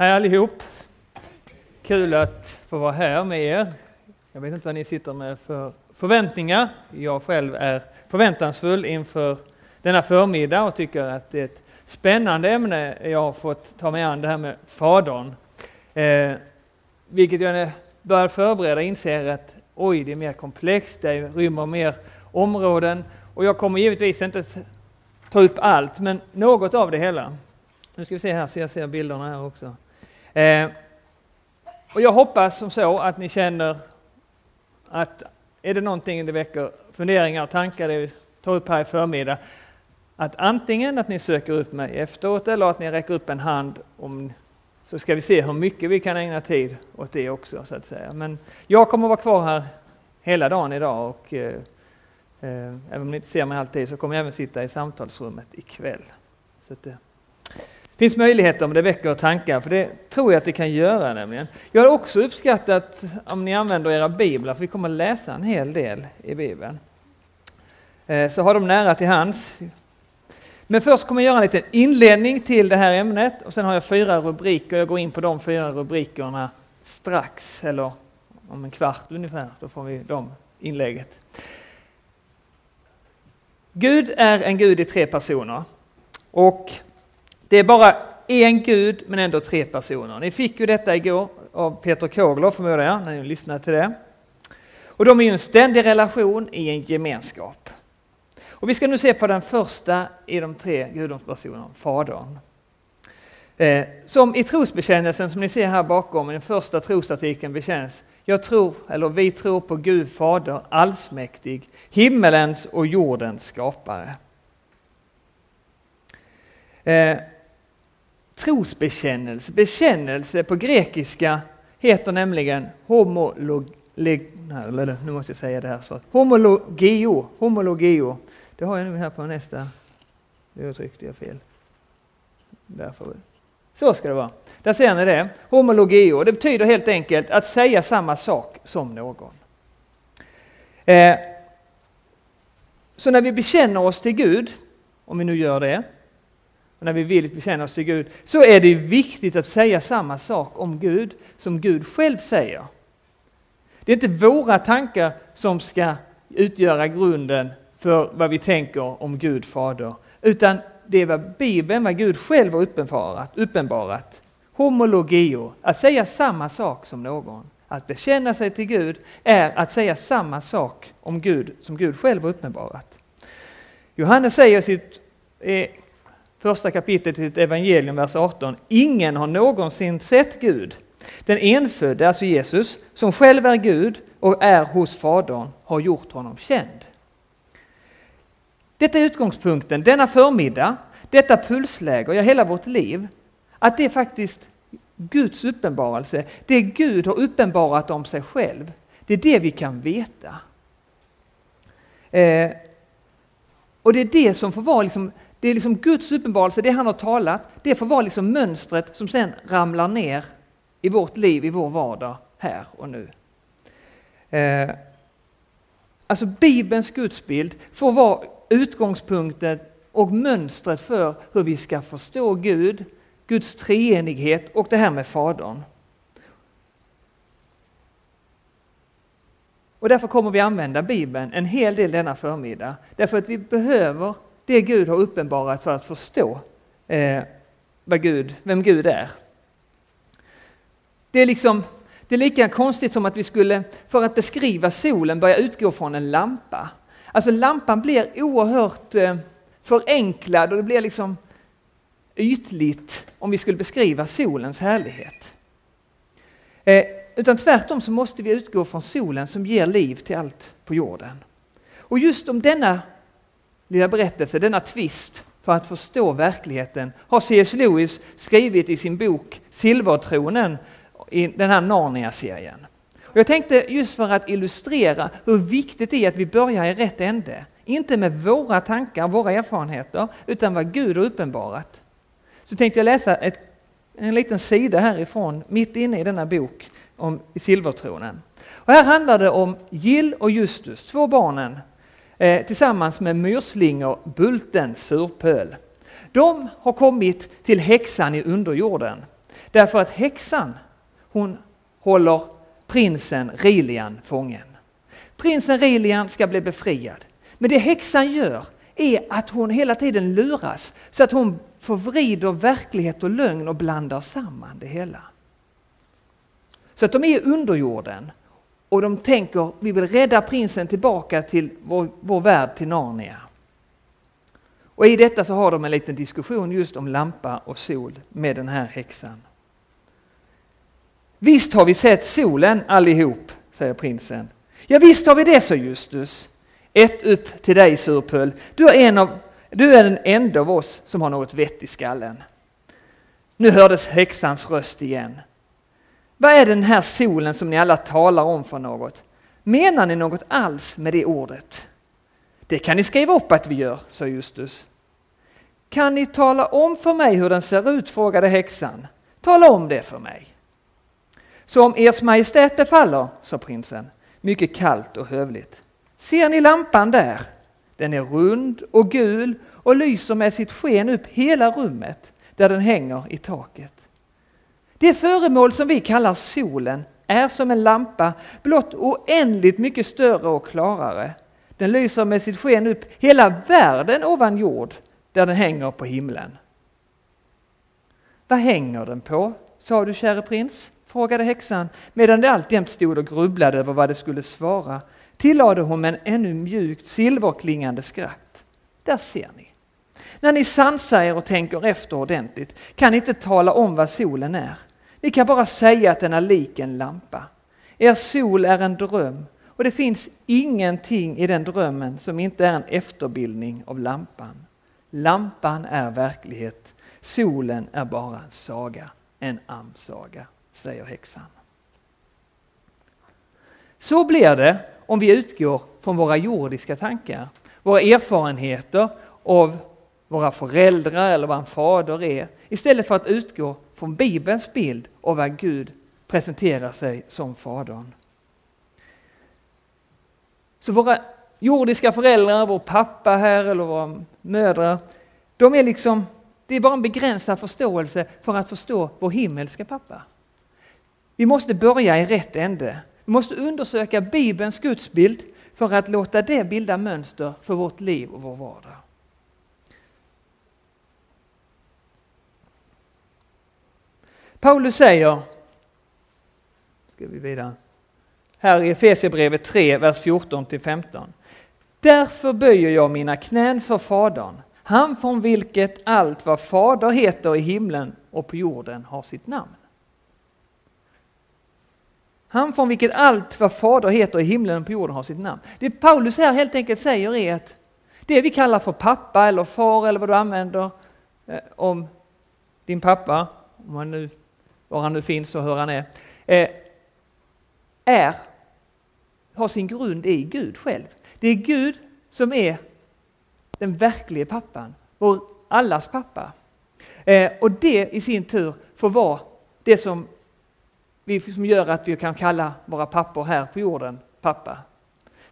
Hej allihop! Kul att få vara här med er. Jag vet inte vad ni sitter med för förväntningar. Jag själv är förväntansfull inför denna förmiddag och tycker att det är ett spännande ämne jag har fått ta mig an, det här med Fadern. Eh, vilket jag börjar förbereda inser att oj, det är mer komplext, det rymmer mer områden och jag kommer givetvis inte ta upp allt, men något av det hela. Nu ska vi se här så jag ser bilderna här också. Eh, och jag hoppas som så att ni känner att är det någonting det väcker funderingar och tankar det vi tar upp här i förmiddag, att antingen att ni söker upp mig efteråt eller att ni räcker upp en hand om, så ska vi se hur mycket vi kan ägna tid åt det också så att säga. Men jag kommer vara kvar här hela dagen idag och eh, eh, även om ni inte ser mig alltid så kommer jag även sitta i samtalsrummet ikväll. Så att, eh, finns möjligheter om det väcker tankar, för det tror jag att det kan göra nämligen. Jag har också uppskattat om ni använder era biblar, för vi kommer läsa en hel del i Bibeln. Eh, så har de nära till hands. Men först kommer jag göra en liten inledning till det här ämnet och sen har jag fyra rubriker. Jag går in på de fyra rubrikerna strax, eller om en kvart ungefär, då får vi de inlägget. Gud är en Gud i tre personer. Och det är bara en Gud men ändå tre personer. Ni fick ju detta igår av Peter Kogler förmodar jag, när ni lyssnade till det. Och de är ju en ständig relation i en gemenskap. Och vi ska nu se på den första i de tre gudomspersonerna, Fadern. Eh, som i trosbekännelsen som ni ser här bakom, i den första trosartikeln bekänns, jag tror, eller vi tror på Gud Fader allsmäktig, himmelens och jordens skapare. Eh, trosbekännelse, bekännelse på grekiska heter nämligen homolog, nu måste jag säga det här svaret. Homologio, homologio. Det har jag nu här på nästa. Nu tryckte jag fel. Därför. Så ska det vara. Där ser ni det. Homologio, det betyder helt enkelt att säga samma sak som någon. Eh, så när vi bekänner oss till Gud, om vi nu gör det, och när vi vill bekänna oss till Gud, så är det viktigt att säga samma sak om Gud som Gud själv säger. Det är inte våra tankar som ska utgöra grunden för vad vi tänker om Gud Fader, utan det är vad Bibeln, vad Gud själv har uppenbarat, uppenbarat. Homologio, att säga samma sak som någon. Att bekänna sig till Gud är att säga samma sak om Gud som Gud själv har uppenbarat. Johannes säger i sitt eh, första kapitlet i ett evangelium, vers 18. Ingen har någonsin sett Gud. Den enfödde, alltså Jesus, som själv är Gud och är hos Fadern, har gjort honom känd. Detta är utgångspunkten, denna förmiddag, detta pulsläge, ja hela vårt liv, att det är faktiskt Guds uppenbarelse, det Gud har uppenbarat om sig själv, det är det vi kan veta. Eh, och det är det som får vara liksom det är liksom Guds uppenbarelse, det han har talat, det får vara liksom mönstret som sen ramlar ner i vårt liv, i vår vardag, här och nu. Eh, alltså Bibelns gudsbild får vara utgångspunkten och mönstret för hur vi ska förstå Gud, Guds treenighet och det här med Fadern. Och därför kommer vi använda Bibeln en hel del denna förmiddag. Därför att vi behöver det Gud har uppenbarat för att förstå eh, vad Gud, vem Gud är. Det är, liksom, det är lika konstigt som att vi skulle, för att beskriva solen, börja utgå från en lampa. Alltså lampan blir oerhört eh, förenklad och det blir liksom ytligt om vi skulle beskriva solens härlighet. Eh, utan tvärtom så måste vi utgå från solen som ger liv till allt på jorden. Och just om denna lilla berättelse, denna tvist för att förstå verkligheten har C.S. Lewis skrivit i sin bok Silvertronen i den här Narnia-serien. Jag tänkte just för att illustrera hur viktigt det är att vi börjar i rätt ände. Inte med våra tankar, våra erfarenheter, utan vad Gud har uppenbarat. Så tänkte jag läsa ett, en liten sida härifrån, mitt inne i denna bok om Silvertronen. Och här handlar det om Gill och Justus, två barnen eh, tillsammans med myrslingor Bulten, Surpöl. De har kommit till häxan i underjorden. Därför att häxan, hon håller prinsen Rilian fången. Prinsen Rilian ska bli befriad. Men det häxan gör är att hon hela tiden luras så att hon förvrider verklighet och lögn och blandar samman det hela. Så att de är i underjorden och de tänker vi vill rädda prinsen tillbaka till vår, vår värld, till Narnia. Och i detta så har de en liten diskussion just om lampa och sol med den här häxan. Visst har vi sett solen allihop, säger prinsen. Ja visst har vi det, sa Justus. Ett upp till dig Surpull. Du är, en av, du är den enda av oss som har något vett i skallen. Nu hördes häxans röst igen. Vad är den här solen som ni alla talar om för något? Menar ni något alls med det ordet? Det kan ni skriva upp att vi gör, sa Justus. Kan ni tala om för mig hur den ser ut? frågade häxan. Tala om det för mig. Så om ers majestät befaller, faller, sa prinsen, mycket kallt och hövligt. Ser ni lampan där? Den är rund och gul och lyser med sitt sken upp hela rummet där den hänger i taket. Det föremål som vi kallar solen är som en lampa, blott oändligt mycket större och klarare. Den lyser med sitt sken upp hela världen ovan jord, där den hänger på himlen. Vad hänger den på, sa du käre prins? frågade häxan, medan det alltjämt stod och grubblade över vad det skulle svara, tillade hon med en ännu mjukt silverklingande skratt. Där ser ni. När ni sansar er och tänker efter ordentligt kan ni inte tala om vad solen är. Ni kan bara säga att den är lik en lampa. Er sol är en dröm och det finns ingenting i den drömmen som inte är en efterbildning av lampan. Lampan är verklighet, solen är bara en saga, en amsaga, säger häxan. Så blir det om vi utgår från våra jordiska tankar, våra erfarenheter av våra föräldrar eller vad en fader är, istället för att utgå från Bibelns bild och vad Gud presenterar sig som Fadern. Så våra jordiska föräldrar, vår pappa här eller våra mödrar, de är liksom, det är bara en begränsad förståelse för att förstå vår himmelska pappa. Vi måste börja i rätt ände. Vi måste undersöka Bibelns gudsbild för att låta det bilda mönster för vårt liv och vår vardag. Paulus säger, ska vi vidare, här i Efesierbrevet 3, vers 14 15. Därför böjer jag mina knän för Fadern, han från vilket allt vad Fader heter i himlen och på jorden har sitt namn. Han från vilket allt vad Fader heter i himlen och på jorden har sitt namn. Det Paulus här helt enkelt säger är att det vi kallar för pappa eller far eller vad du använder eh, om din pappa, om man nu var han nu finns och hur han är, eh, är, har sin grund i Gud själv. Det är Gud som är den verkliga pappan, vår allas pappa. Eh, och det i sin tur får vara det som, vi, som gör att vi kan kalla våra pappor här på jorden pappa.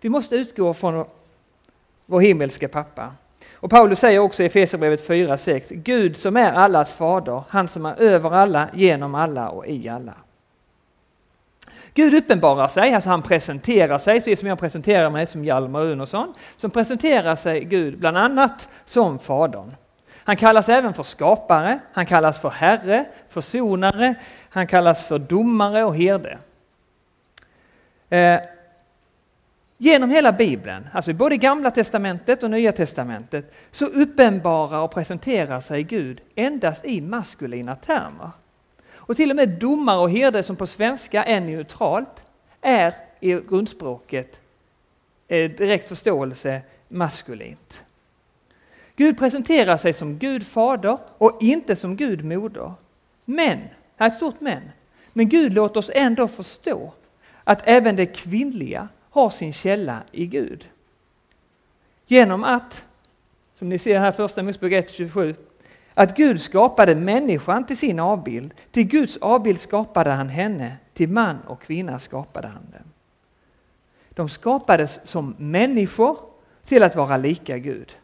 Vi måste utgå från vår himmelska pappa. Och Paulus säger också i Efesierbrevet 4.6, Gud som är allas fader, han som är över alla, genom alla och i alla. Gud uppenbarar sig, alltså han presenterar sig, precis som jag presenterar mig som Hjalmar Unosson, som presenterar sig Gud bland annat som Fadern. Han kallas även för skapare, han kallas för Herre, försonare, han kallas för domare och herde. Eh, Genom hela Bibeln, alltså både Gamla Testamentet och Nya Testamentet, så uppenbarar och presenterar sig Gud endast i maskulina termer. Och till och med domare och herde som på svenska är neutralt, är i grundspråket eh, direkt förståelse maskulint. Gud presenterar sig som Gud fader och inte som Gud moder. Men, här är ett stort men, men Gud låter oss ändå förstå att även det kvinnliga har sin källa i Gud. Genom att, som ni ser här första Mosebok 1.27, att Gud skapade människan till sin avbild. Till Guds avbild skapade han henne, till man och kvinna skapade han dem. De skapades som människor till att vara lika Gud.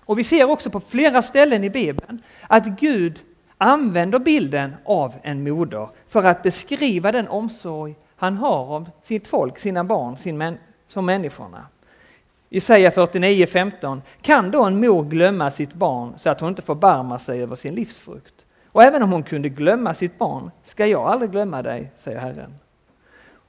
Och vi ser också på flera ställen i Bibeln att Gud använder bilden av en moder för att beskriva den omsorg han har av sitt folk, sina barn, sin män, som människorna. Jesaja 49.15 Kan då en mor glömma sitt barn så att hon inte förbarmar sig över sin livsfrukt? Och även om hon kunde glömma sitt barn ska jag aldrig glömma dig, säger Herren.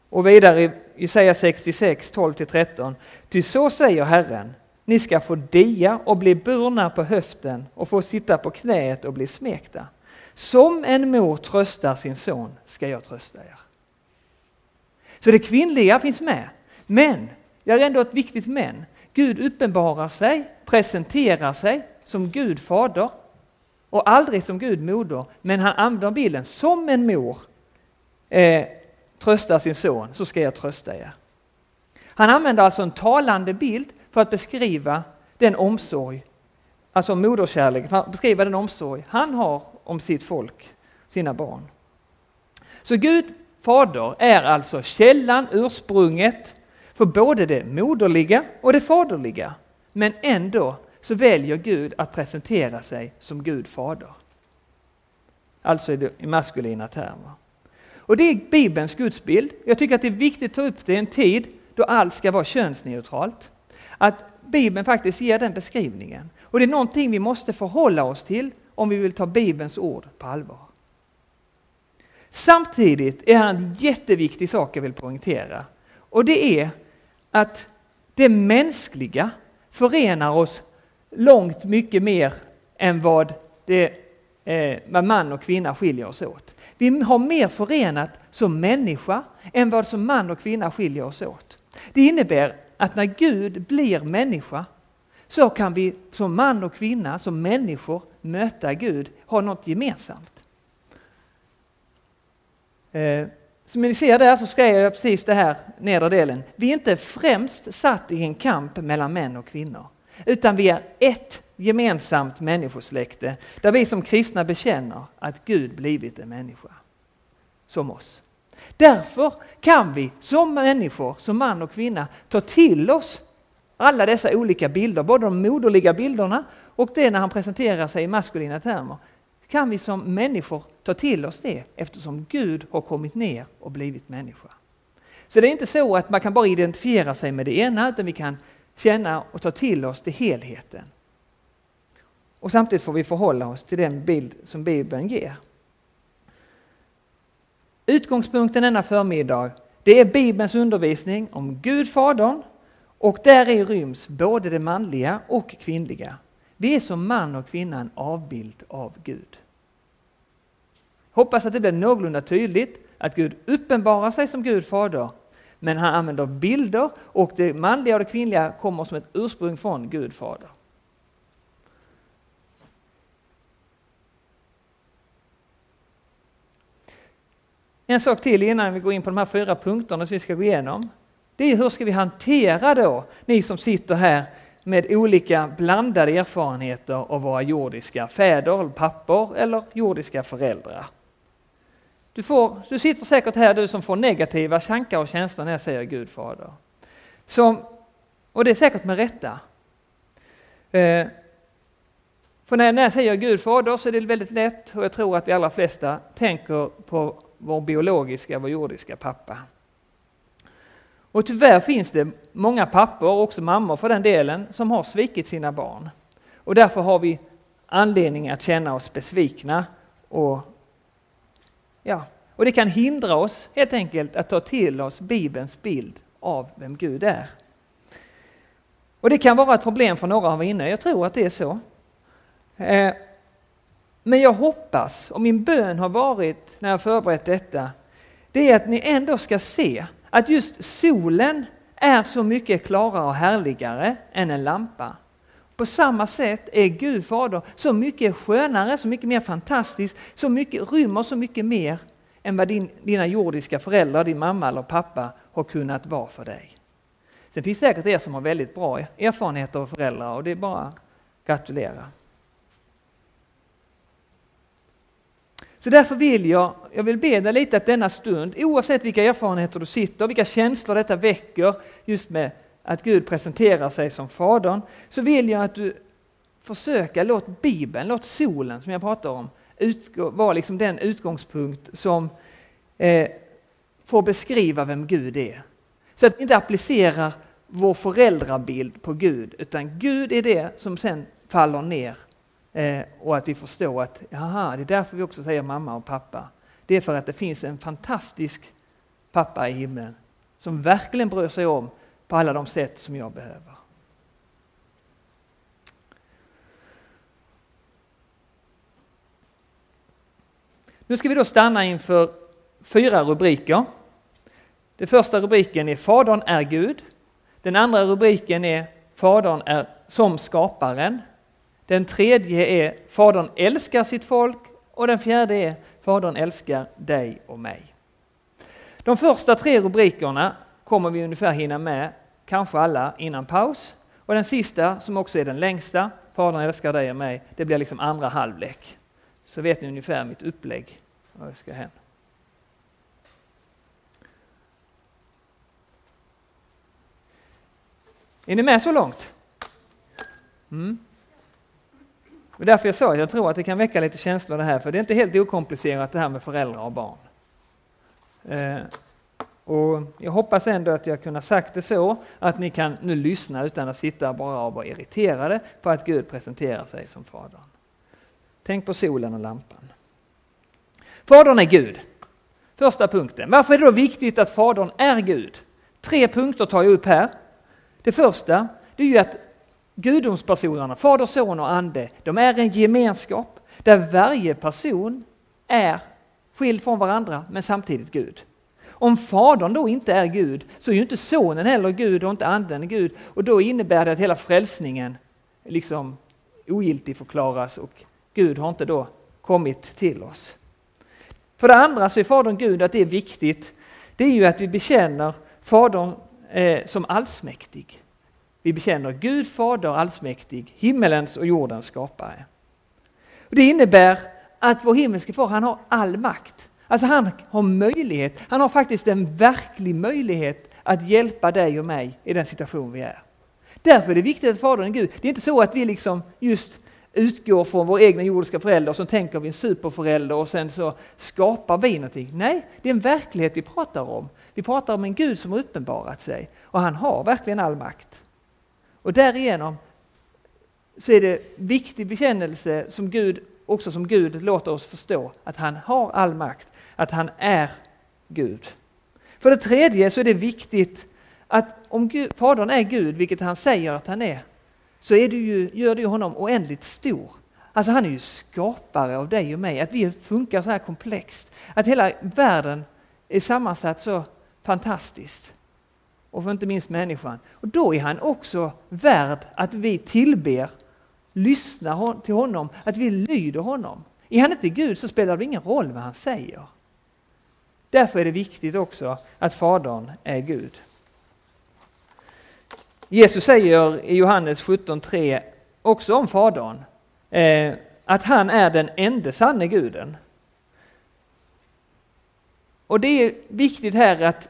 Och vidare i Jesaja 66, 12-13. Ty så säger Herren, ni ska få dia och bli burna på höften och få sitta på knät och bli smekta. Som en mor tröstar sin son ska jag trösta er. Så det kvinnliga finns med. Men, jag är ändå ett viktigt men. Gud uppenbarar sig, presenterar sig som Gud fader och aldrig som Gud moder. Men han använder bilden som en mor eh, tröstar sin son, så ska jag trösta er. Han använder alltså en talande bild för att beskriva den omsorg, alltså moderskärlek, för att beskriva den omsorg han har om sitt folk, sina barn. Så Gud fader är alltså källan, ursprunget för både det moderliga och det faderliga. Men ändå så väljer Gud att presentera sig som Gud fader. Alltså i maskulina termer. Och det är Bibelns gudsbild. Jag tycker att det är viktigt att ta upp det i en tid då allt ska vara könsneutralt. Att Bibeln faktiskt ger den beskrivningen. Och det är någonting vi måste förhålla oss till om vi vill ta Bibelns ord på allvar. Samtidigt är här en jätteviktig sak jag vill poängtera. Och det är att det mänskliga förenar oss långt mycket mer än vad, det, eh, vad man och kvinna skiljer oss åt. Vi har mer förenat som människa än vad som man och kvinna skiljer oss åt. Det innebär att när Gud blir människa så kan vi som man och kvinna, som människor, möta Gud, ha något gemensamt. Eh, som ni ser där så skrev jag precis det här nedre delen. Vi är inte främst satt i en kamp mellan män och kvinnor, utan vi är ett gemensamt människosläkte där vi som kristna bekänner att Gud blivit en människa. Som oss. Därför kan vi som människor, som man och kvinna, ta till oss alla dessa olika bilder, både de moderliga bilderna och det när han presenterar sig i maskulina termer. Kan vi som människor ta till oss det eftersom Gud har kommit ner och blivit människa. Så det är inte så att man kan bara identifiera sig med det ena utan vi kan känna och ta till oss det helheten. Och samtidigt får vi förhålla oss till den bild som Bibeln ger. Utgångspunkten denna förmiddag det är Bibelns undervisning om Gud Fadern och där i ryms både det manliga och kvinnliga. Vi är som man och kvinna en avbild av Gud. Hoppas att det blir någorlunda tydligt att Gud uppenbarar sig som Gud Fader men han använder bilder och det manliga och det kvinnliga kommer som ett ursprung från Gud Fader. En sak till innan vi går in på de här fyra punkterna som vi ska gå igenom. Det är hur ska vi hantera då, ni som sitter här med olika blandade erfarenheter av våra jordiska fäder, pappor eller jordiska föräldrar. Du, får, du sitter säkert här du som får negativa tankar och känslor när jag säger Gud fader. Som, och det är säkert med rätta. Eh, för när, när jag säger Gud fader så är det väldigt lätt och jag tror att vi allra flesta tänker på vår biologiska, vår jordiska pappa. Och tyvärr finns det många pappor, och också mammor för den delen, som har svikit sina barn. Och därför har vi anledning att känna oss besvikna och ja, och det kan hindra oss helt enkelt att ta till oss Bibelns bild av vem Gud är. Och det kan vara ett problem för några av inne, jag tror att det är så. Eh, men jag hoppas, och min bön har varit när jag förberett detta, det är att ni ändå ska se att just solen är så mycket klarare och härligare än en lampa. På samma sätt är Gud Fader så mycket skönare, så mycket mer fantastisk, så mycket, rymmer så mycket mer än vad din, dina jordiska föräldrar, din mamma eller pappa har kunnat vara för dig. Sen finns det säkert er som har väldigt bra erfarenheter av föräldrar och det är bara att gratulera. Så därför vill jag, jag vill be dig lite att denna stund, oavsett vilka erfarenheter du sitter, vilka känslor detta väcker, just med att Gud presenterar sig som Fadern, så vill jag att du försöker, låt Bibeln, låt solen som jag pratar om, utgå, vara liksom den utgångspunkt som eh, får beskriva vem Gud är. Så att vi inte applicerar vår föräldrabild på Gud, utan Gud är det som sen faller ner eh, och att vi förstår att aha, det är därför vi också säger mamma och pappa. Det är för att det finns en fantastisk pappa i himlen som verkligen bryr sig om på alla de sätt som jag behöver. Nu ska vi då stanna inför fyra rubriker. Den första rubriken är Fadern är Gud. Den andra rubriken är Fadern är som skaparen. Den tredje är Fadern älskar sitt folk och den fjärde är Fadern älskar dig och mig. De första tre rubrikerna kommer vi ungefär hinna med, kanske alla innan paus. Och den sista, som också är den längsta, Fadern älskar dig och mig, det blir liksom andra halvlek. Så vet ni ungefär mitt upplägg, vad ska hända. Är ni med så långt? Mm. Det är därför jag sa att jag tror att det kan väcka lite känslor det här, för det är inte helt okomplicerat det här med föräldrar och barn. Eh, och jag hoppas ändå att jag kunnat sagt det så att ni kan nu lyssna utan att sitta bara och vara irriterade på att Gud presenterar sig som Fadern. Tänk på solen och lampan. Fadern är Gud. Första punkten. Varför är det då viktigt att Fadern är Gud? Tre punkter tar jag upp här. Det första det är ju att gudomspersonerna, Fader, Son och Ande, de är en gemenskap där varje person är skild från varandra men samtidigt Gud. Om Fadern då inte är Gud så är ju inte Sonen heller Gud och inte Anden Gud och då innebär det att hela frälsningen liksom ogiltig förklaras och Gud har inte då kommit till oss. För det andra så är Fadern Gud att det är viktigt, det är ju att vi bekänner Fadern eh, som allsmäktig. Vi bekänner Gud Fader allsmäktig, himmelens och jordens skapare. Och det innebär att vår himmelske far, han har all makt. Alltså han har möjlighet, han har faktiskt en verklig möjlighet att hjälpa dig och mig i den situation vi är. Därför är det viktigt att Fadern är Gud. Det är inte så att vi liksom just utgår från vår egna jordiska förälder och så tänker vi en superförälder och sen så skapar vi någonting. Nej, det är en verklighet vi pratar om. Vi pratar om en Gud som har uppenbarat sig och han har verkligen all makt. Och därigenom så är det viktig bekännelse som Gud, också som Gud låter oss förstå att han har all makt, att han är Gud. För det tredje så är det viktigt att om Gud, Fadern är Gud, vilket han säger att han är, så är det ju, gör det ju honom oändligt stor. Alltså han är ju skapare av dig och mig, att vi funkar så här komplext, att hela världen är sammansatt så fantastiskt och för inte minst människan. Och då är han också värd att vi tillber, lyssnar till honom, att vi lyder honom. Är han inte Gud så spelar det ingen roll vad han säger. Därför är det viktigt också att Fadern är Gud. Jesus säger i Johannes 17.3 också om Fadern eh, att han är den enda sanne guden. Och det är viktigt här att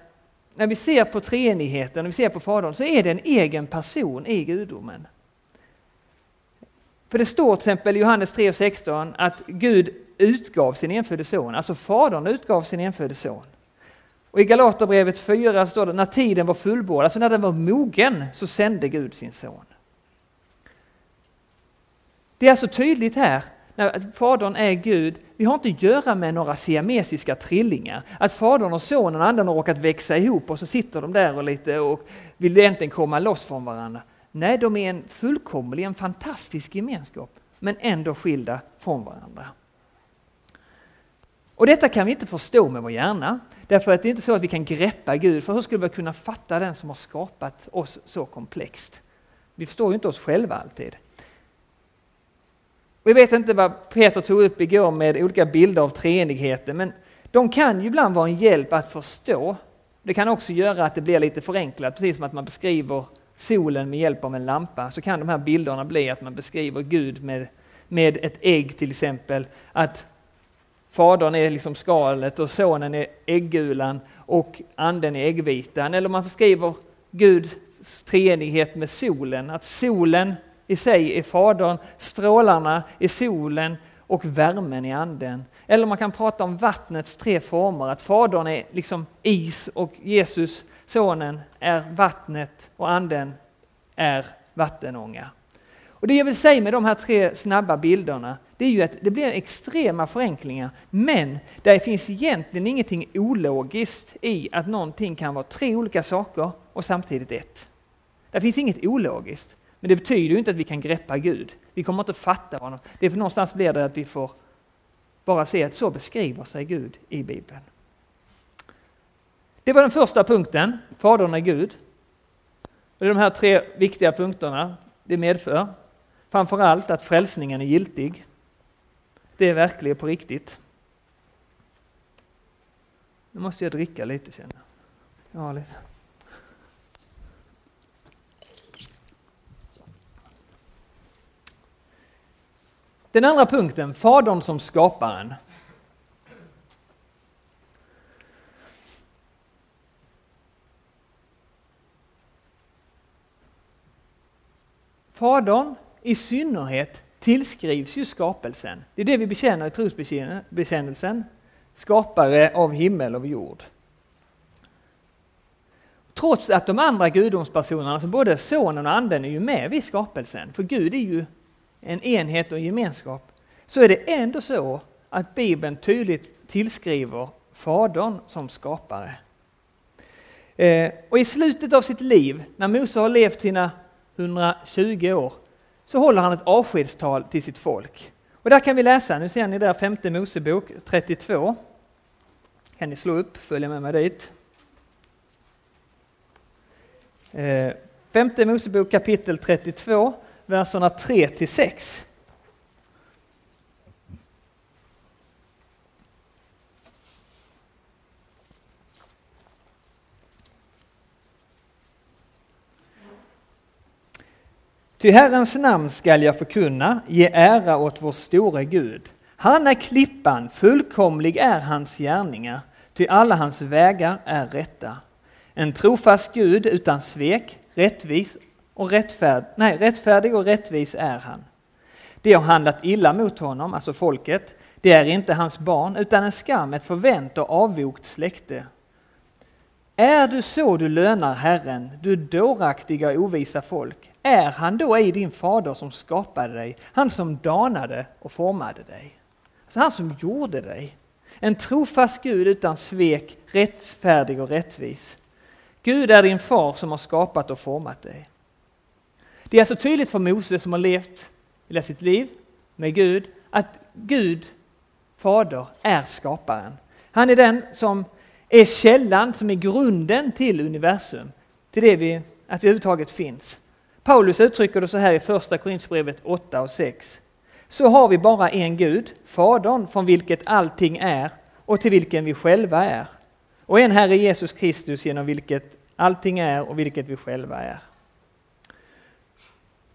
när vi ser på treenigheten, när vi ser på Fadern, så är det en egen person i gudomen. För det står till exempel i Johannes 3.16 att Gud utgav sin enfödde son, alltså Fadern utgav sin enfödde son. Och i Galaterbrevet 4 står det när tiden var fullbordad, alltså när den var mogen, så sände Gud sin son. Det är alltså tydligt här när Fadern är Gud, vi har inte att göra med några siamesiska trillingar. Att Fadern och Sonen och Anden har råkat växa ihop och så sitter de där och lite och vill egentligen komma loss från varandra. Nej, de är en fullkomlig, en fantastisk gemenskap, men ändå skilda från varandra. Och detta kan vi inte förstå med vår hjärna, därför att det är inte så att vi kan greppa Gud, för hur skulle vi kunna fatta den som har skapat oss så komplext? Vi förstår ju inte oss själva alltid. Vi vet inte vad Peter tog upp igår med olika bilder av treenigheten, men de kan ju ibland vara en hjälp att förstå. Det kan också göra att det blir lite förenklat, precis som att man beskriver solen med hjälp av en lampa, så kan de här bilderna bli att man beskriver Gud med, med ett ägg till exempel. Att Fadern är liksom skalet och sonen är äggulan och anden är äggvitan. Eller man beskriver Guds treenighet med solen, att solen i sig är Fadern, strålarna är solen och värmen i anden. Eller man kan prata om vattnets tre former, att Fadern är liksom is och Jesus, Sonen, är vattnet och anden är vattenånga. Och Det jag vill säga med de här tre snabba bilderna, det är ju att det blir extrema förenklingar, men det finns egentligen ingenting ologiskt i att någonting kan vara tre olika saker och samtidigt ett. Det finns inget ologiskt, men det betyder ju inte att vi kan greppa Gud. Vi kommer inte fatta honom. Det är för någonstans blir det att vi får bara se att så beskriver sig Gud i Bibeln. Det var den första punkten, Fadern är Gud. Och de här tre viktiga punkterna det medför framför allt att frälsningen är giltig. Det är verkligen på riktigt. Nu måste jag dricka lite känner jag. Ja, lite. Den andra punkten, Fadern som skaparen. Fadern i synnerhet tillskrivs ju skapelsen. Det är det vi bekänner i trosbekännelsen. Skapare av himmel och jord. Trots att de andra gudomspersonerna, alltså både sonen och anden, är ju med vid skapelsen, för Gud är ju en enhet och gemenskap, så är det ändå så att Bibeln tydligt tillskriver Fadern som skapare. Eh, och i slutet av sitt liv, när Mose har levt sina 120 år, så håller han ett avskedstal till sitt folk. Och där kan vi läsa, nu ser ni där femte Mosebok 32. Kan ni slå upp, följa med mig dit. Eh, femte Mosebok kapitel 32, verserna 3 till 6. Ty Herrens namn skall jag förkunna, ge ära åt vår store Gud. Han är klippan, fullkomlig är hans gärningar, ty alla hans vägar är rätta. En trofast Gud utan svek, rättvis och rättfärd, nej, rättfärdig och rättvis är han. De har handlat illa mot honom, alltså folket, det är inte hans barn, utan en skam, ett förvänt och avvokt släkte. Är du så du lönar Herren, du dåraktiga och ovisa folk? Är han då ej din fader som skapade dig, han som danade och formade dig? Alltså han som gjorde dig. En trofast Gud utan svek, rättfärdig och rättvis. Gud är din far som har skapat och format dig. Det är alltså tydligt för Mose som har levt hela sitt liv med Gud att Gud, Fader, är skaparen. Han är den som är källan, som är grunden till universum, till det vi, att vi överhuvudtaget finns. Paulus uttrycker det så här i första Korinthierbrevet 8 och 6. Så har vi bara en Gud, Fadern, från vilket allting är och till vilken vi själva är. Och en Herre Jesus Kristus genom vilket allting är och vilket vi själva är.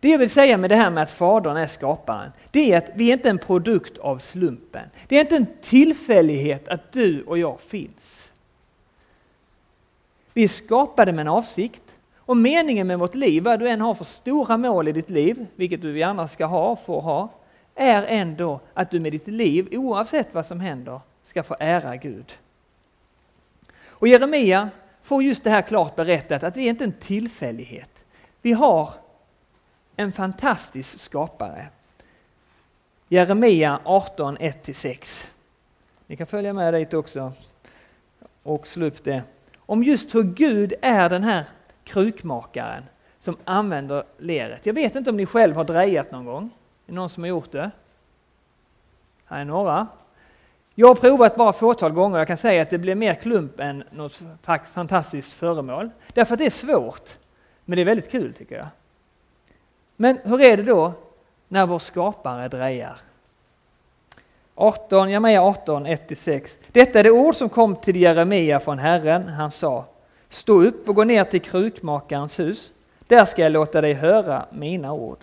Det jag vill säga med det här med att Fadern är skaparen, det är att vi är inte en produkt av slumpen. Det är inte en tillfällighet att du och jag finns. Vi är skapade med en avsikt och meningen med vårt liv, vad du än har för stora mål i ditt liv, vilket du gärna ska ha, får ha, är ändå att du med ditt liv, oavsett vad som händer, ska få ära Gud. Och Jeremia får just det här klart berättat att vi är inte en tillfällighet. Vi har en fantastisk skapare. Jeremia 18, 1-6. Ni kan följa med dit också och slå upp det. Om just hur Gud är den här krukmakaren som använder leret. Jag vet inte om ni själv har drejat någon gång? Är det någon som har gjort det? Här är några. Jag har provat bara fåtal gånger jag kan säga att det blir mer klump än något fantastiskt föremål. Därför att det är svårt. Men det är väldigt kul tycker jag. Men hur är det då när vår skapare drejar? 18, Jeremia 18, 1-6. Detta är det ord som kom till Jeremia från Herren. Han sa Stå upp och gå ner till krukmakarens hus. Där ska jag låta dig höra mina ord.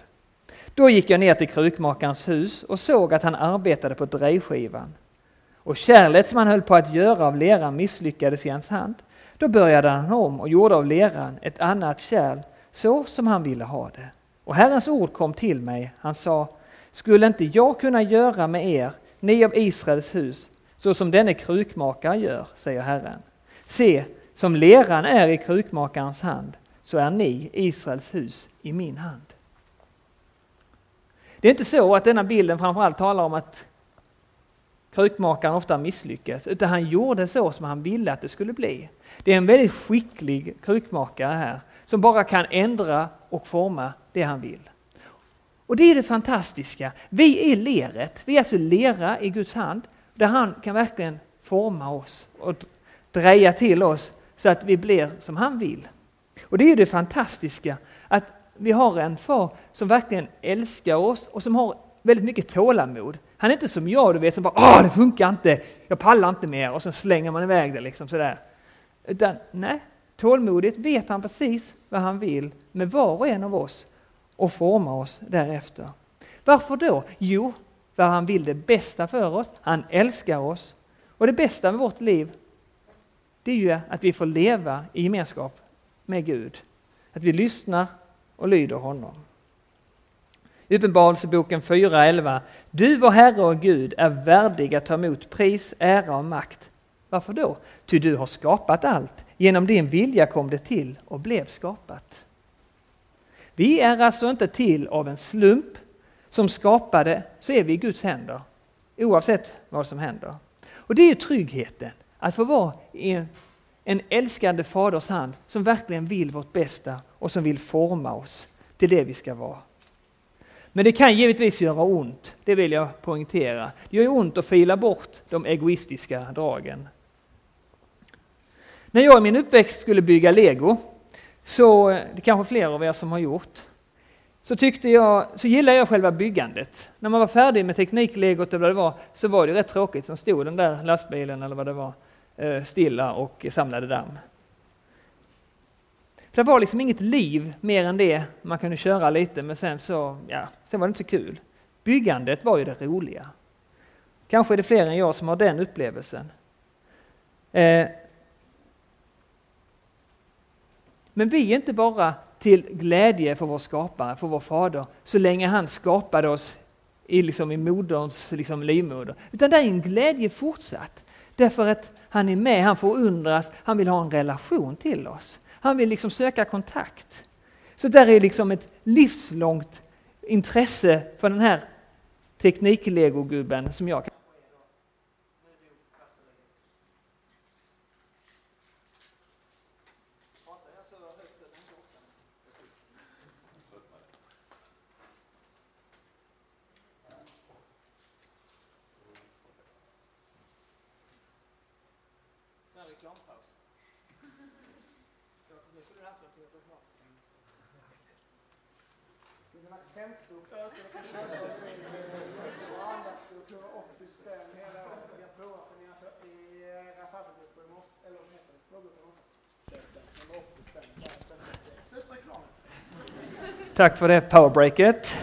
Då gick jag ner till krukmakarens hus och såg att han arbetade på drejskivan. Och kärlet som han höll på att göra av leran misslyckades i hans hand. Då började han om och gjorde av leran ett annat kärl så som han ville ha det. Och Herrens ord kom till mig. Han sa, skulle inte jag kunna göra med er, ni av Israels hus, så som denne krukmakare gör, säger Herren. Se, som leran är i krukmakarens hand, så är ni, Israels hus, i min hand. Det är inte så att denna bilden framförallt talar om att krukmakaren ofta misslyckas, utan han gjorde så som han ville att det skulle bli. Det är en väldigt skicklig krukmakare här, som bara kan ändra och forma det han vill. Och det är det fantastiska. Vi är leret, vi är alltså lera i Guds hand, där han kan verkligen forma oss och dreja till oss så att vi blir som han vill. Och det är det fantastiska, att vi har en far som verkligen älskar oss och som har väldigt mycket tålamod. Han är inte som jag, du vet, som bara ”Åh, det funkar inte, jag pallar inte mer” och sen slänger man iväg det liksom sådär. Utan nej, tålmodigt vet han precis vad han vill med var och en av oss och formar oss därefter. Varför då? Jo, för han vill det bästa för oss, han älskar oss. Och det bästa med vårt liv, det är ju att vi får leva i gemenskap med Gud. Att vi lyssnar och lyder honom. Uppenbarelseboken 4.11. Du vår Herre och Gud är värdig att ta emot pris, ära och makt. Varför då? Ty du har skapat allt. Genom din vilja kom det till och blev skapat. Vi är alltså inte till av en slump. Som skapade så är vi i Guds händer. Oavsett vad som händer. Och det är tryggheten. Att få vara i en, en älskande faders hand som verkligen vill vårt bästa och som vill forma oss till det vi ska vara. Men det kan givetvis göra ont, det vill jag poängtera. Det gör ont att fila bort de egoistiska dragen. När jag i min uppväxt skulle bygga lego, så eh, det kanske fler av er som har gjort, så, tyckte jag, så gillade jag själva byggandet. När man var färdig med tekniklegot eller vad det var, så var det rätt tråkigt. Som stod den där lastbilen eller vad det var eh, stilla och samlade damm. Det var liksom inget liv mer än det. Man kunde köra lite men sen så, ja, sen var det inte så kul. Byggandet var ju det roliga. Kanske är det fler än jag som har den upplevelsen. Eh, men vi är inte bara till glädje för vår skapare, för vår fader, så länge han skapade oss i, liksom, i moderns liksom, livmoder. Utan det är en glädje fortsatt. Därför att han är med, han förundras, han vill ha en relation till oss. Han vill liksom söka kontakt. Så där är liksom ett livslångt intresse för den här tekniklegogubben som jag kan Centbok ökade till 20 och andaktsbok 180 spänn hela året. Vi har provat den alltså i rabattgrupper i morse, eller vad heter det, smågrupper i morse. Köp den, den var 80 spänn. Slut på reklamen. Tack för det powerbreaket.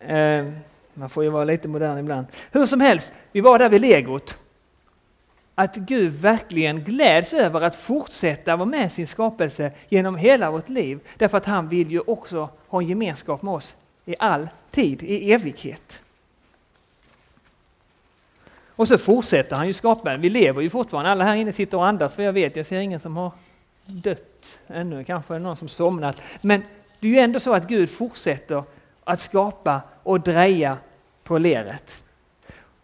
Eh, man får ju vara lite modern ibland. Hur som helst, vi var där vid legot att Gud verkligen gläds över att fortsätta vara med sin skapelse genom hela vårt liv. Därför att han vill ju också ha en gemenskap med oss i all tid, i evighet. Och så fortsätter han ju skapa. Vi lever ju fortfarande. Alla här inne sitter och andas för jag vet, jag ser ingen som har dött ännu. Kanske någon som somnat. Men det är ju ändå så att Gud fortsätter att skapa och dreja på leret.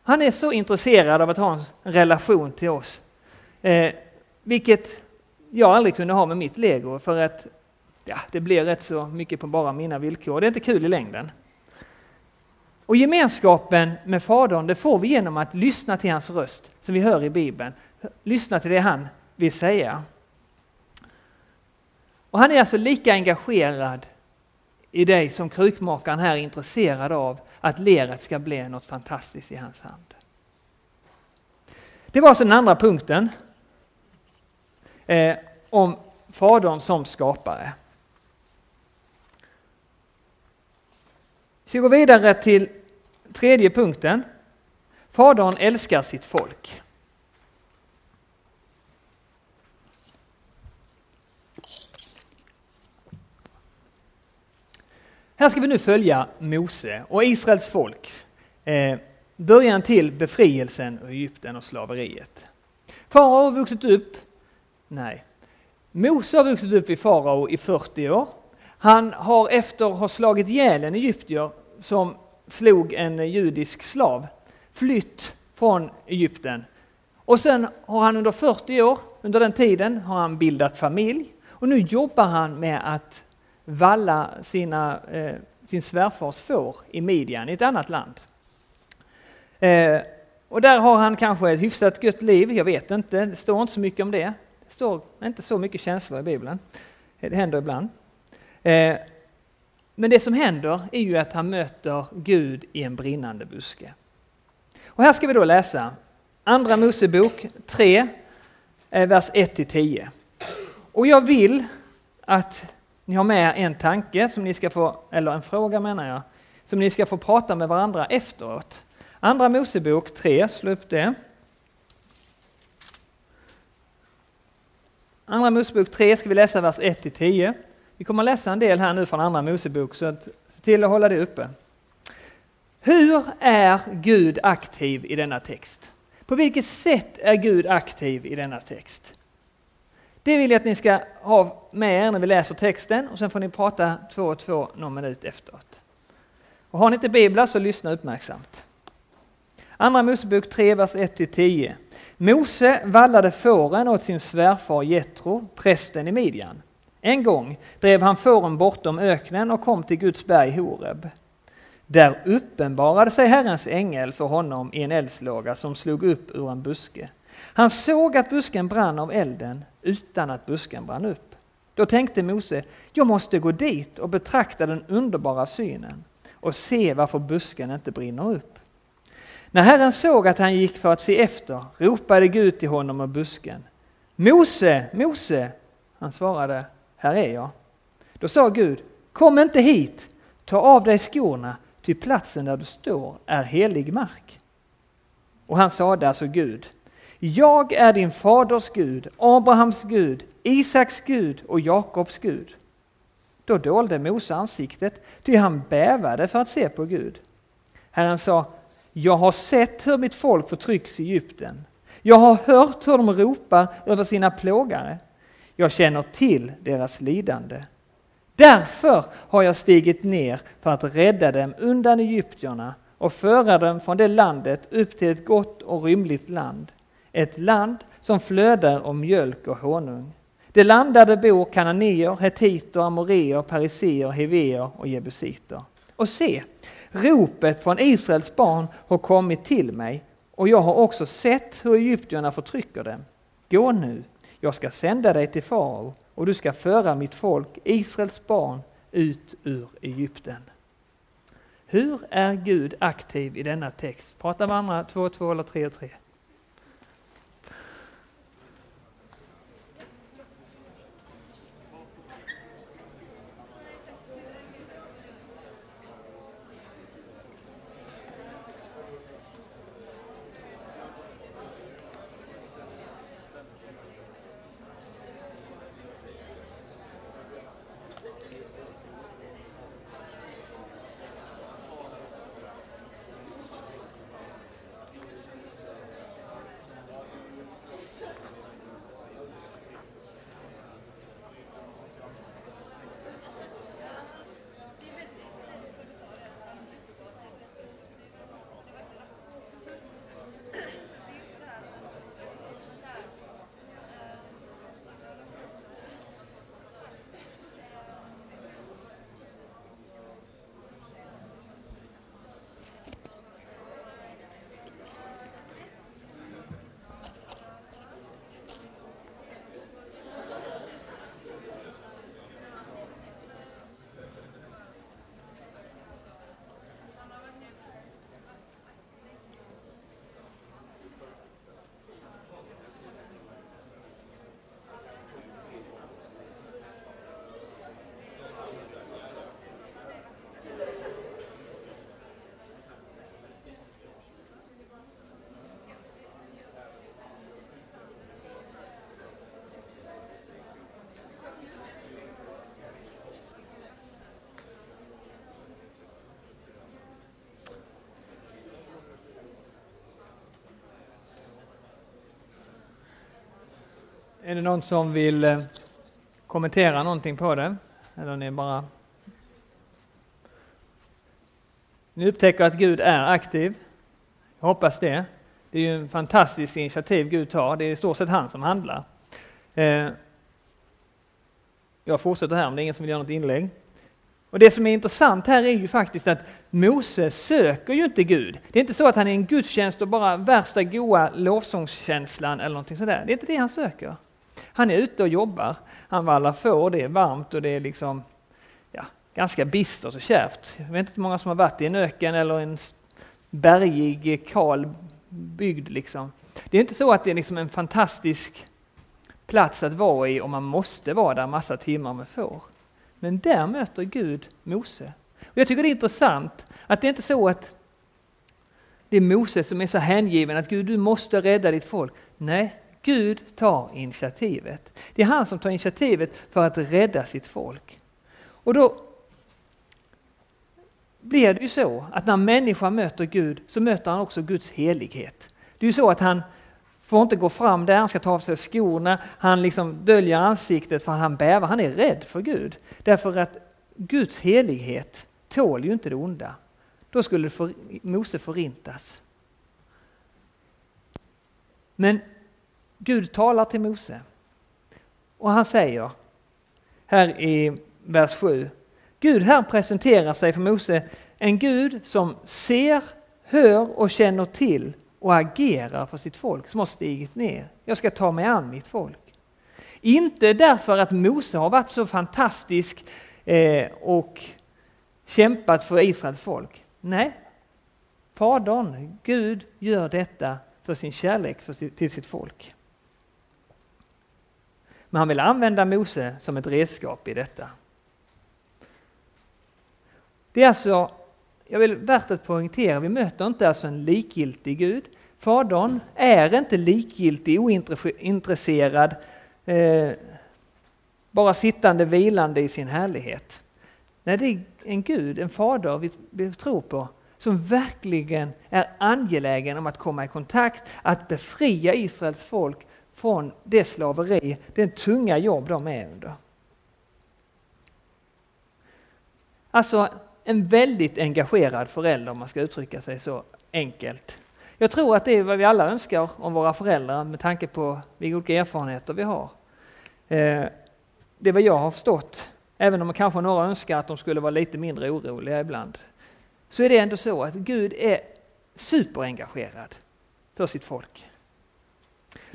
Han är så intresserad av att ha en relation till oss. Eh, vilket jag aldrig kunde ha med mitt lego för att ja, det blir rätt så mycket på bara mina villkor. Det är inte kul i längden. Och gemenskapen med Fadern det får vi genom att lyssna till hans röst som vi hör i Bibeln. Lyssna till det han vill säga. Och han är alltså lika engagerad i dig som krukmakaren här är intresserad av att leret ska bli något fantastiskt i hans hand. Det var alltså den andra punkten eh, om Fadern som skapare. Vi ska gå vidare till tredje punkten. Fadern älskar sitt folk. Här ska vi nu följa Mose och Israels folk. Eh, början till befrielsen ur Egypten och slaveriet. Farao har vuxit upp? Nej. Mose har vuxit upp i farao i 40 år. Han har efter att ha slagit ihjäl en egyptier som slog en judisk slav flytt från Egypten. Och sen har han under 40 år, under den tiden, har han bildat familj och nu jobbar han med att valla sina, eh, sin svärfars får i Midjan, i ett annat land. Eh, och där har han kanske ett hyfsat gött liv, jag vet inte, det står inte så mycket om det. Det står inte så mycket känslor i Bibeln. Eh, det händer ibland. Eh, men det som händer är ju att han möter Gud i en brinnande buske. Och här ska vi då läsa Andra Mosebok 3, eh, vers 1-10. Och jag vill att ni har med en tanke som ni ska få, eller en fråga menar jag, som ni ska få prata med varandra efteråt. Andra Mosebok 3, slå upp det. Andra Mosebok 3 ska vi läsa vers 1-10. Vi kommer att läsa en del här nu från Andra Mosebok, så se till att hålla det uppe. Hur är Gud aktiv i denna text? På vilket sätt är Gud aktiv i denna text? Det vill jag att ni ska ha med er när vi läser texten och sen får ni prata två och två någon minut efteråt. Och har ni inte biblar så lyssna uppmärksamt. Andra Mosebok 3, vers 1-10. Mose vallade fåren åt sin svärfar Jetro, prästen i Midjan. En gång drev han fåren bortom öknen och kom till Guds berg Horeb. Där uppenbarade sig Herrens ängel för honom i en eldslåga som slog upp ur en buske. Han såg att busken brann av elden utan att busken brann upp. Då tänkte Mose, jag måste gå dit och betrakta den underbara synen och se varför busken inte brinner upp. När Herren såg att han gick för att se efter ropade Gud till honom ur busken. Mose, Mose! Han svarade, här är jag. Då sa Gud, kom inte hit, ta av dig skorna, ty platsen där du står är helig mark. Och han sade alltså Gud, jag är din faders Gud, Abrahams Gud, Isaks Gud och Jakobs Gud. Då dolde Mose ansiktet, ty han bävade för att se på Gud. Herren sa, jag har sett hur mitt folk förtrycks i Egypten. Jag har hört hur de ropar över sina plågare. Jag känner till deras lidande. Därför har jag stigit ner för att rädda dem undan egyptierna och föra dem från det landet upp till ett gott och rymligt land. Ett land som flödar av mjölk och honung. Det land där det bor kananéer, hetiter, amoreer, periseer, heveer och jebusiter. Och se, ropet från Israels barn har kommit till mig och jag har också sett hur egyptierna förtrycker dem. Gå nu, jag ska sända dig till farao och du ska föra mitt folk, Israels barn, ut ur Egypten. Hur är Gud aktiv i denna text? Prata med andra två och två eller tre och tre. Är det någon som vill eh, kommentera någonting på det? Eller ni bara... Ni upptäcker att Gud är aktiv. Jag hoppas det. Det är ju en fantastisk initiativ Gud tar. Det är i stort sett han som handlar. Eh, jag fortsätter här om det är ingen som vill göra något inlägg. Och Det som är intressant här är ju faktiskt att Mose söker ju inte Gud. Det är inte så att han är en gudstjänst och bara värsta goa lovsångskänslan eller någonting sådär. Det är inte det han söker. Han är ute och jobbar, han vallar får, det är varmt och det är liksom ja, ganska bistert och kärvt. Jag vet inte hur många som har varit i en öken eller en bergig, kal bygd. Liksom. Det är inte så att det är liksom en fantastisk plats att vara i om man måste vara där massa timmar med får. Men där möter Gud Mose. Och jag tycker det är intressant att det är inte så att det är Mose som är så hängiven att Gud, du måste rädda ditt folk. Nej, Gud tar initiativet. Det är han som tar initiativet för att rädda sitt folk. Och då blir det ju så att när människan möter Gud så möter han också Guds helighet. Det är ju så att han får inte gå fram där, han ska ta av sig skorna, han liksom döljer ansiktet för han bävar, han är rädd för Gud. Därför att Guds helighet tål ju inte det onda. Då skulle för, Mose förintas. Men Gud talar till Mose och han säger här i vers 7. Gud här presenterar sig för Mose, en Gud som ser, hör och känner till och agerar för sitt folk som har stigit ner. Jag ska ta mig an mitt folk. Inte därför att Mose har varit så fantastisk eh, och kämpat för Israels folk. Nej, Fadern, Gud, gör detta för sin kärlek för sitt, till sitt folk. Men han vill använda Mose som ett redskap i detta. Det är alltså, jag vill värt att poängtera, vi möter inte alltså en likgiltig Gud. Fadern är inte likgiltig, ointresserad, eh, bara sittande vilande i sin härlighet. Nej, det är en Gud, en fader vi, vi tror på, som verkligen är angelägen om att komma i kontakt, att befria Israels folk från det slaveri, det tunga jobb de är under. Alltså en väldigt engagerad förälder om man ska uttrycka sig så enkelt. Jag tror att det är vad vi alla önskar om våra föräldrar med tanke på vilka olika erfarenheter vi har. Eh, det är vad jag har förstått, även om kanske några önskar att de skulle vara lite mindre oroliga ibland. Så är det ändå så att Gud är superengagerad för sitt folk.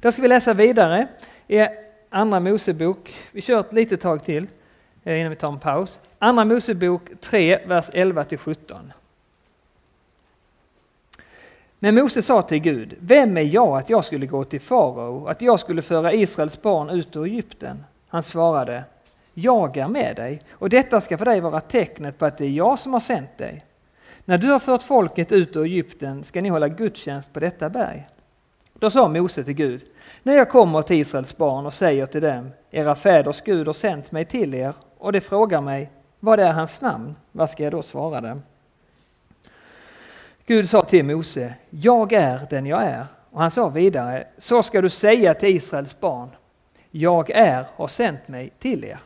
Då ska vi läsa vidare i Andra Mosebok. Vi kör ett litet tag till eh, innan vi tar en paus. Andra Mosebok 3, vers 11 till 17. Men Mose sa till Gud, vem är jag att jag skulle gå till farao, att jag skulle föra Israels barn ut ur Egypten? Han svarade, jag är med dig och detta ska för dig vara tecknet på att det är jag som har sänt dig. När du har fört folket ut ur Egypten ska ni hålla gudstjänst på detta berg. Då sa Mose till Gud, när jag kommer till Israels barn och säger till dem, era fäders Gud har sänt mig till er, och de frågar mig, vad är hans namn? Vad ska jag då svara dem? Gud sa till Mose, jag är den jag är. Och han sa vidare, så ska du säga till Israels barn, jag är har sänt mig till er.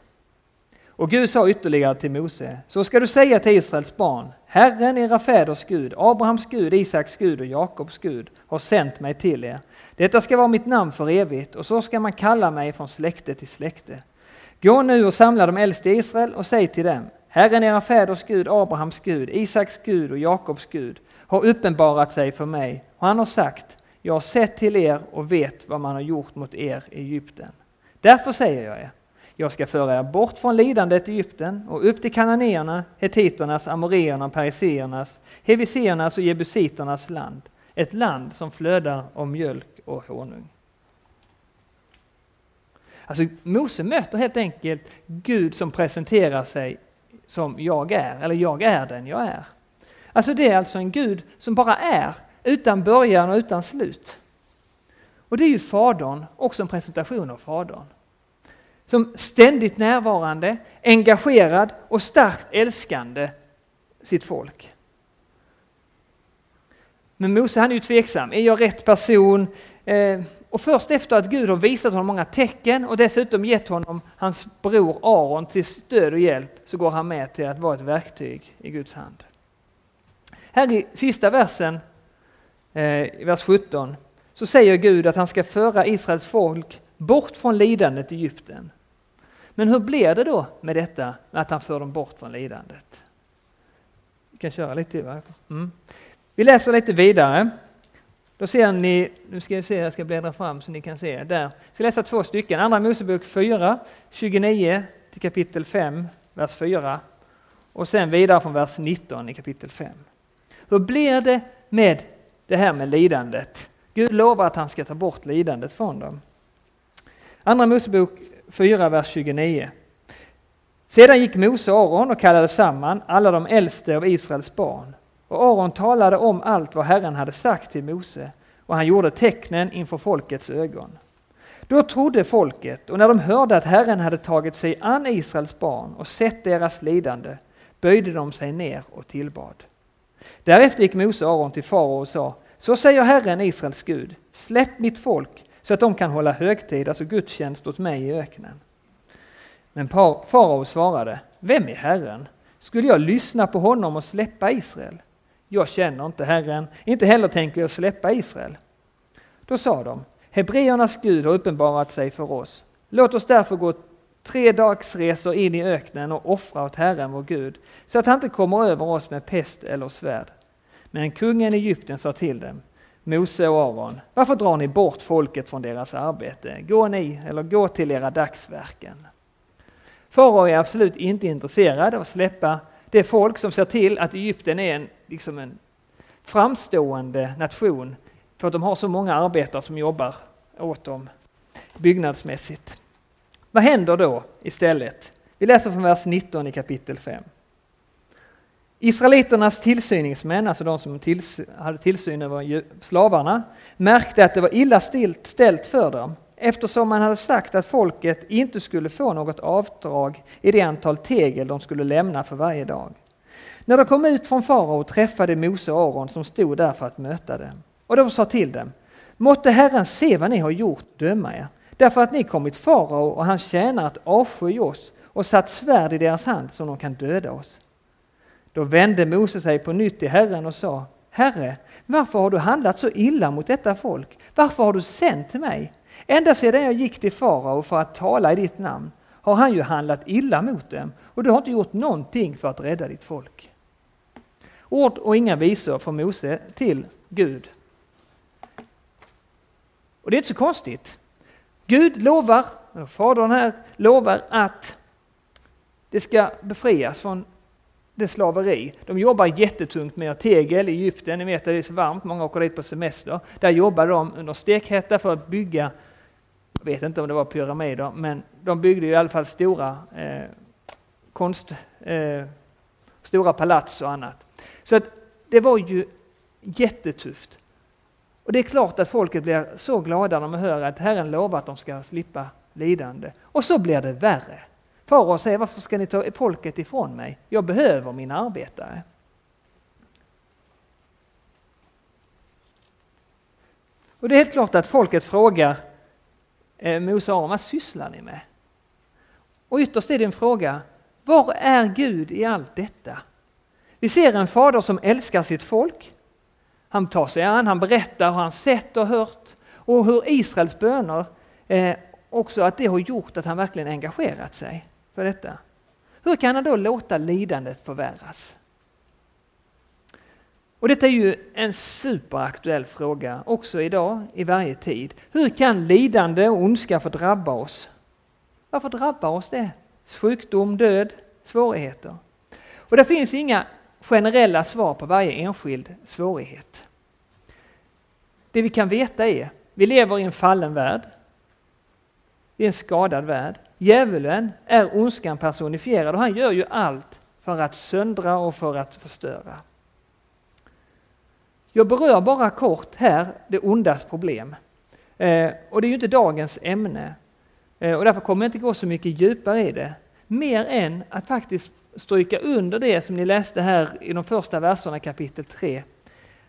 Och Gud sa ytterligare till Mose, så ska du säga till Israels barn, Herren era fäders Gud, Abrahams Gud, Isaks Gud och Jakobs Gud har sänt mig till er. Detta ska vara mitt namn för evigt och så ska man kalla mig från släkte till släkte. Gå nu och samla de äldste i Israel och säg till dem, Herren era fäders Gud, Abrahams Gud, Isaks Gud och Jakobs Gud har uppenbarat sig för mig och han har sagt, jag har sett till er och vet vad man har gjort mot er i Egypten. Därför säger jag er, jag ska föra er bort från lidandet i Egypten och upp till kananéerna, hetiternas, amoreernas, periseernas, heviseernas och jebusiternas land. Ett land som flödar av mjölk och honung. Alltså Mose möter helt enkelt Gud som presenterar sig som jag är, eller jag är den jag är. Alltså det är alltså en Gud som bara är, utan början och utan slut. Och det är ju Fadern, också en presentation av Fadern som ständigt närvarande, engagerad och starkt älskande sitt folk. Men Mose han är ju tveksam. Är jag rätt person? Eh, och först efter att Gud har visat honom många tecken och dessutom gett honom hans bror Aron till stöd och hjälp så går han med till att vara ett verktyg i Guds hand. Här i sista versen, eh, i vers 17, så säger Gud att han ska föra Israels folk bort från lidandet i Egypten. Men hur blir det då med detta, att han för dem bort från lidandet? Vi kan köra lite till. Mm. Vi läser lite vidare. Då ser ni, nu ska jag se, jag ska bläddra fram så ni kan se. Där. Jag ska läsa två stycken. Andra Mosebok 4, 29 till kapitel 5, vers 4. Och sen vidare från vers 19 i kapitel 5. Hur blir det med det här med lidandet? Gud lovar att han ska ta bort lidandet från dem. Andra Mosebok 4, vers 29. Sedan gick Mose och Aron och kallade samman alla de äldste av Israels barn. Och Aron talade om allt vad Herren hade sagt till Mose och han gjorde tecknen inför folkets ögon. Då trodde folket och när de hörde att Herren hade tagit sig an Israels barn och sett deras lidande böjde de sig ner och tillbad. Därefter gick Mose och Aron till farao och sa Så säger Herren Israels Gud, släpp mitt folk så att de kan hålla högtid, alltså gudstjänst åt mig i öknen. Men farao svarade, vem är Herren? Skulle jag lyssna på honom och släppa Israel? Jag känner inte Herren, inte heller tänker jag släppa Israel. Då sa de, Hebreernas Gud har uppenbarat sig för oss. Låt oss därför gå tre dagsresor in i öknen och offra åt Herren vår Gud, så att han inte kommer över oss med pest eller svärd. Men kungen i Egypten sa till dem, Mose och Aron, varför drar ni bort folket från deras arbete? Gå ni, eller gå till era dagsverken. Farao är absolut inte intresserad av att släppa det folk som ser till att Egypten är en, liksom en framstående nation för att de har så många arbetare som jobbar åt dem byggnadsmässigt. Vad händer då istället? Vi läser från vers 19 i kapitel 5. Israeliternas tillsyningsmän, alltså de som tills, hade tillsyn över slavarna, märkte att det var illa ställt för dem eftersom man hade sagt att folket inte skulle få något avdrag i det antal tegel de skulle lämna för varje dag. När de kom ut från farao träffade Mose och Aron som stod där för att möta dem. Och de sa till dem, måtte Herren se vad ni har gjort döma er, därför att ni kommit farao och hans tjänare att avsky oss och satt svärd i deras hand som de kan döda oss. Då vände Mose sig på nytt till Herren och sa, Herre, varför har du handlat så illa mot detta folk? Varför har du sänt mig? Ända sedan jag gick till farao för att tala i ditt namn har han ju handlat illa mot dem och du har inte gjort någonting för att rädda ditt folk. Ord och inga visor från Mose till Gud. Och det är inte så konstigt. Gud lovar, Fadern här lovar att det ska befrias från det slaveri. De jobbar jättetungt med tegel i Egypten, ni vet att det är så varmt, många åker dit på semester. Där jobbar de under stekhetta för att bygga jag vet inte om det var pyramider, men de byggde i alla fall stora eh, konst, eh, stora palats och annat. Så att det var ju jättetufft. Och det är klart att folket blir så glada när de hör att Herren lovar att de ska slippa lidande. Och så blir det värre. Farao säger, varför ska ni ta folket ifrån mig? Jag behöver mina arbetare. Och det är helt klart att folket frågar eh, Mose och Aron, vad sysslar ni med? Och ytterst är det en fråga, var är Gud i allt detta? Vi ser en fader som älskar sitt folk. Han tar sig an, han berättar hur han sett och hört och hur Israels böner eh, också att det har gjort att han verkligen engagerat sig för detta. Hur kan han då låta lidandet förvärras? Och detta är ju en superaktuell fråga också idag, i varje tid. Hur kan lidande och ondska få drabba oss? Varför drabbar oss det? Sjukdom, död, svårigheter. Och det finns inga generella svar på varje enskild svårighet. Det vi kan veta är, vi lever i en fallen värld. I en skadad värld. Djävulen är ondskan personifierad och han gör ju allt för att söndra och för att förstöra. Jag berör bara kort här det ondas problem. Eh, och det är ju inte dagens ämne. Eh, och därför kommer jag inte gå så mycket djupare i det. Mer än att faktiskt stryka under det som ni läste här i de första verserna kapitel 3.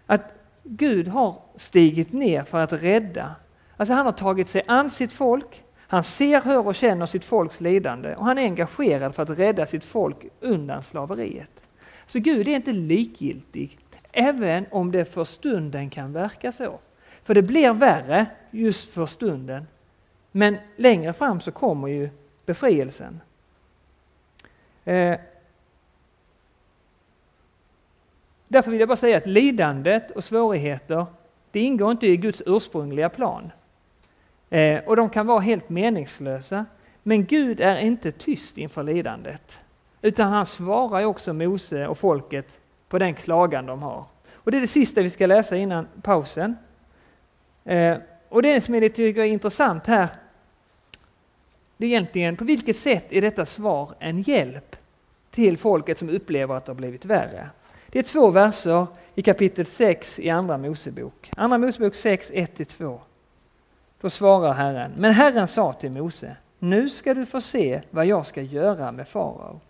Att Gud har stigit ner för att rädda Alltså han har tagit sig an sitt folk, han ser, hör och känner sitt folks lidande och han är engagerad för att rädda sitt folk undan slaveriet. Så Gud är inte likgiltig, även om det för stunden kan verka så. För det blir värre just för stunden. Men längre fram så kommer ju befrielsen. Eh, därför vill jag bara säga att lidandet och svårigheter, det ingår inte i Guds ursprungliga plan. Eh, och de kan vara helt meningslösa. Men Gud är inte tyst inför lidandet. Utan han svarar också Mose och folket på den klagan de har. Och det är det sista vi ska läsa innan pausen. Eh, och det som jag tycker är intressant här, det är egentligen på vilket sätt är detta svar en hjälp till folket som upplever att det har blivit värre. Det är två verser i kapitel 6 i Andra Mosebok. Andra Mosebok 6, 1-2. Då svarar Herren, men Herren sa till Mose, nu ska du få se vad jag ska göra med farao.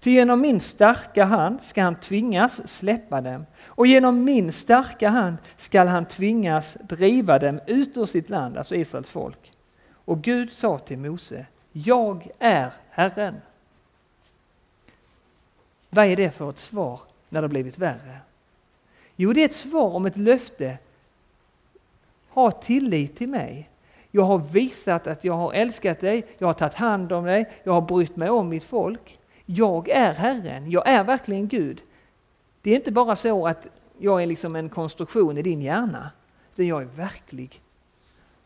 Ty genom min starka hand ska han tvingas släppa dem och genom min starka hand skall han tvingas driva dem ut ur sitt land, alltså Israels folk. Och Gud sa till Mose, jag är Herren. Vad är det för ett svar när det blivit värre? Jo, det är ett svar om ett löfte. Ha tillit till mig. Jag har visat att jag har älskat dig, jag har tagit hand om dig, jag har brytt mig om mitt folk. Jag är Herren, jag är verkligen Gud. Det är inte bara så att jag är liksom en konstruktion i din hjärna, utan jag är verklig.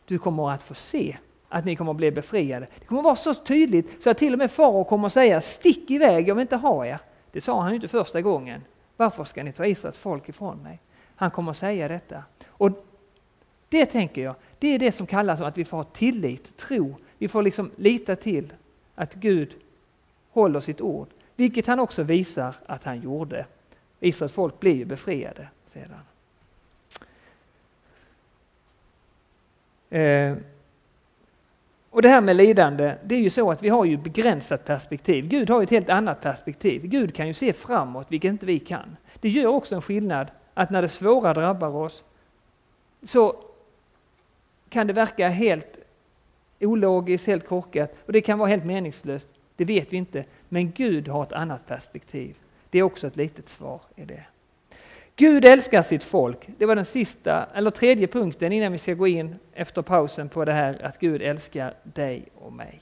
Du kommer att få se att ni kommer att bli befriade. Det kommer att vara så tydligt så att till och med farao kommer att säga stick iväg, jag vill inte ha er. Det sa han ju inte första gången. Varför ska ni ta Israels folk ifrån mig? Han kommer att säga detta. Och det tänker jag, det är det som kallas att vi får ha tillit, tro. Vi får liksom lita till att Gud håller sitt ord, vilket han också visar att han gjorde. Israels folk blir ju befriade sedan. Eh, och det här med lidande, det är ju så att vi har ju begränsat perspektiv. Gud har ett helt annat perspektiv. Gud kan ju se framåt, vilket inte vi kan. Det gör också en skillnad att när det svåra drabbar oss så kan det verka helt ologiskt, helt korkat och det kan vara helt meningslöst. Det vet vi inte. Men Gud har ett annat perspektiv. Det är också ett litet svar i det. Gud älskar sitt folk. Det var den sista, eller tredje punkten innan vi ska gå in efter pausen på det här att Gud älskar dig och mig.